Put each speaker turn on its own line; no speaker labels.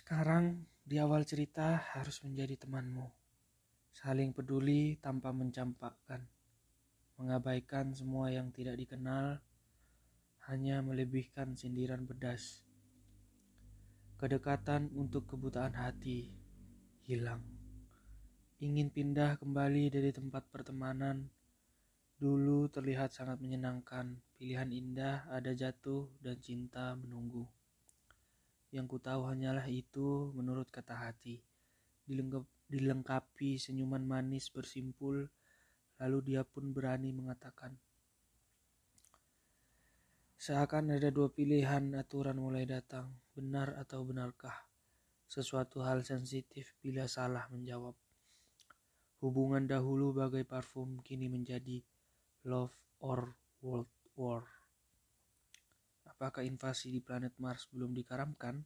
Sekarang di awal cerita harus menjadi temanmu. Saling peduli tanpa mencampakkan. Mengabaikan semua yang tidak dikenal, hanya melebihkan sindiran pedas. Kedekatan untuk kebutaan hati hilang. Ingin pindah kembali dari tempat pertemanan. Dulu terlihat sangat menyenangkan. Pilihan indah ada jatuh dan cinta menunggu. Yang ku tahu hanyalah itu menurut kata hati. Dilengkap, dilengkapi senyuman manis bersimpul, lalu dia pun berani mengatakan. Seakan ada dua pilihan aturan mulai datang, benar atau benarkah? Sesuatu hal sensitif bila salah menjawab. Hubungan dahulu bagai parfum kini menjadi love or world war. Apakah invasi di planet Mars belum dikaramkan?